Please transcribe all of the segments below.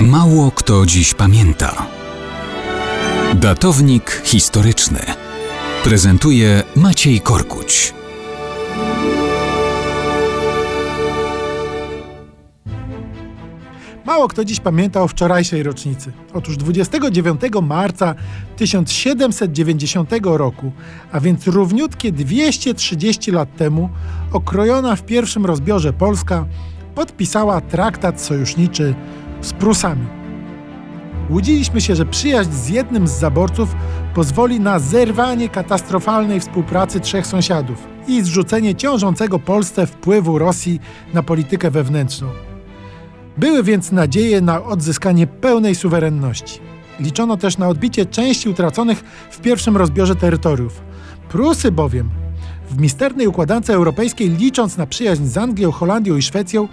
Mało kto dziś pamięta. Datownik historyczny prezentuje Maciej Korkuć. Mało kto dziś pamięta o wczorajszej rocznicy. Otóż 29 marca 1790 roku, a więc równiutkie 230 lat temu, okrojona w pierwszym rozbiorze Polska podpisała traktat sojuszniczy z Prusami. Łudziliśmy się, że przyjaźń z jednym z zaborców pozwoli na zerwanie katastrofalnej współpracy trzech sąsiadów i zrzucenie ciążącego Polsce wpływu Rosji na politykę wewnętrzną. Były więc nadzieje na odzyskanie pełnej suwerenności. Liczono też na odbicie części utraconych w pierwszym rozbiorze terytoriów. Prusy bowiem w misternej układance europejskiej, licząc na przyjaźń z Anglią, Holandią i Szwecją,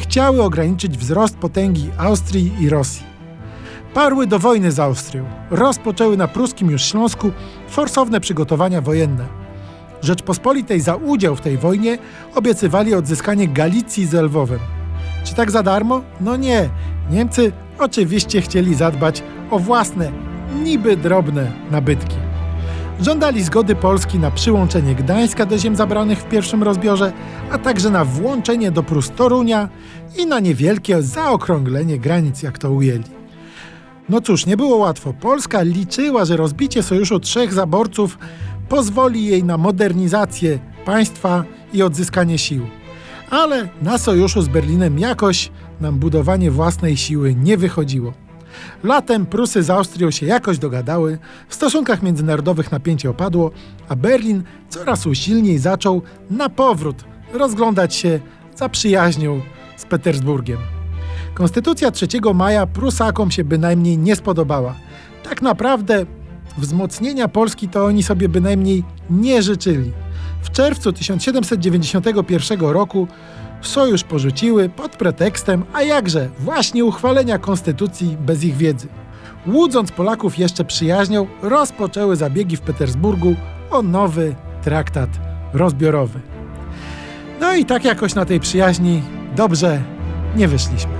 chciały ograniczyć wzrost potęgi Austrii i Rosji. Parły do wojny z Austrią. Rozpoczęły na pruskim już Śląsku forsowne przygotowania wojenne. Rzeczpospolitej za udział w tej wojnie obiecywali odzyskanie Galicji z Lwowem. Czy tak za darmo? No nie. Niemcy oczywiście chcieli zadbać o własne, niby drobne nabytki. Żądali zgody Polski na przyłączenie Gdańska do ziem zabranych w pierwszym rozbiorze, a także na włączenie do Prus Torunia i na niewielkie zaokrąglenie granic, jak to ujęli. No cóż, nie było łatwo. Polska liczyła, że rozbicie sojuszu trzech zaborców pozwoli jej na modernizację państwa i odzyskanie sił. Ale na sojuszu z Berlinem jakoś nam budowanie własnej siły nie wychodziło. Latem Prusy z Austrią się jakoś dogadały, w stosunkach międzynarodowych napięcie opadło, a Berlin coraz usilniej zaczął na powrót rozglądać się za przyjaźnią z Petersburgiem. Konstytucja 3 maja Prusakom się bynajmniej nie spodobała. Tak naprawdę wzmocnienia Polski to oni sobie bynajmniej nie życzyli. W czerwcu 1791 roku sojusz porzuciły pod pretekstem, a jakże, właśnie uchwalenia konstytucji bez ich wiedzy. Łudząc Polaków jeszcze przyjaźnią, rozpoczęły zabiegi w Petersburgu o nowy traktat rozbiorowy. No i tak jakoś na tej przyjaźni dobrze nie wyszliśmy.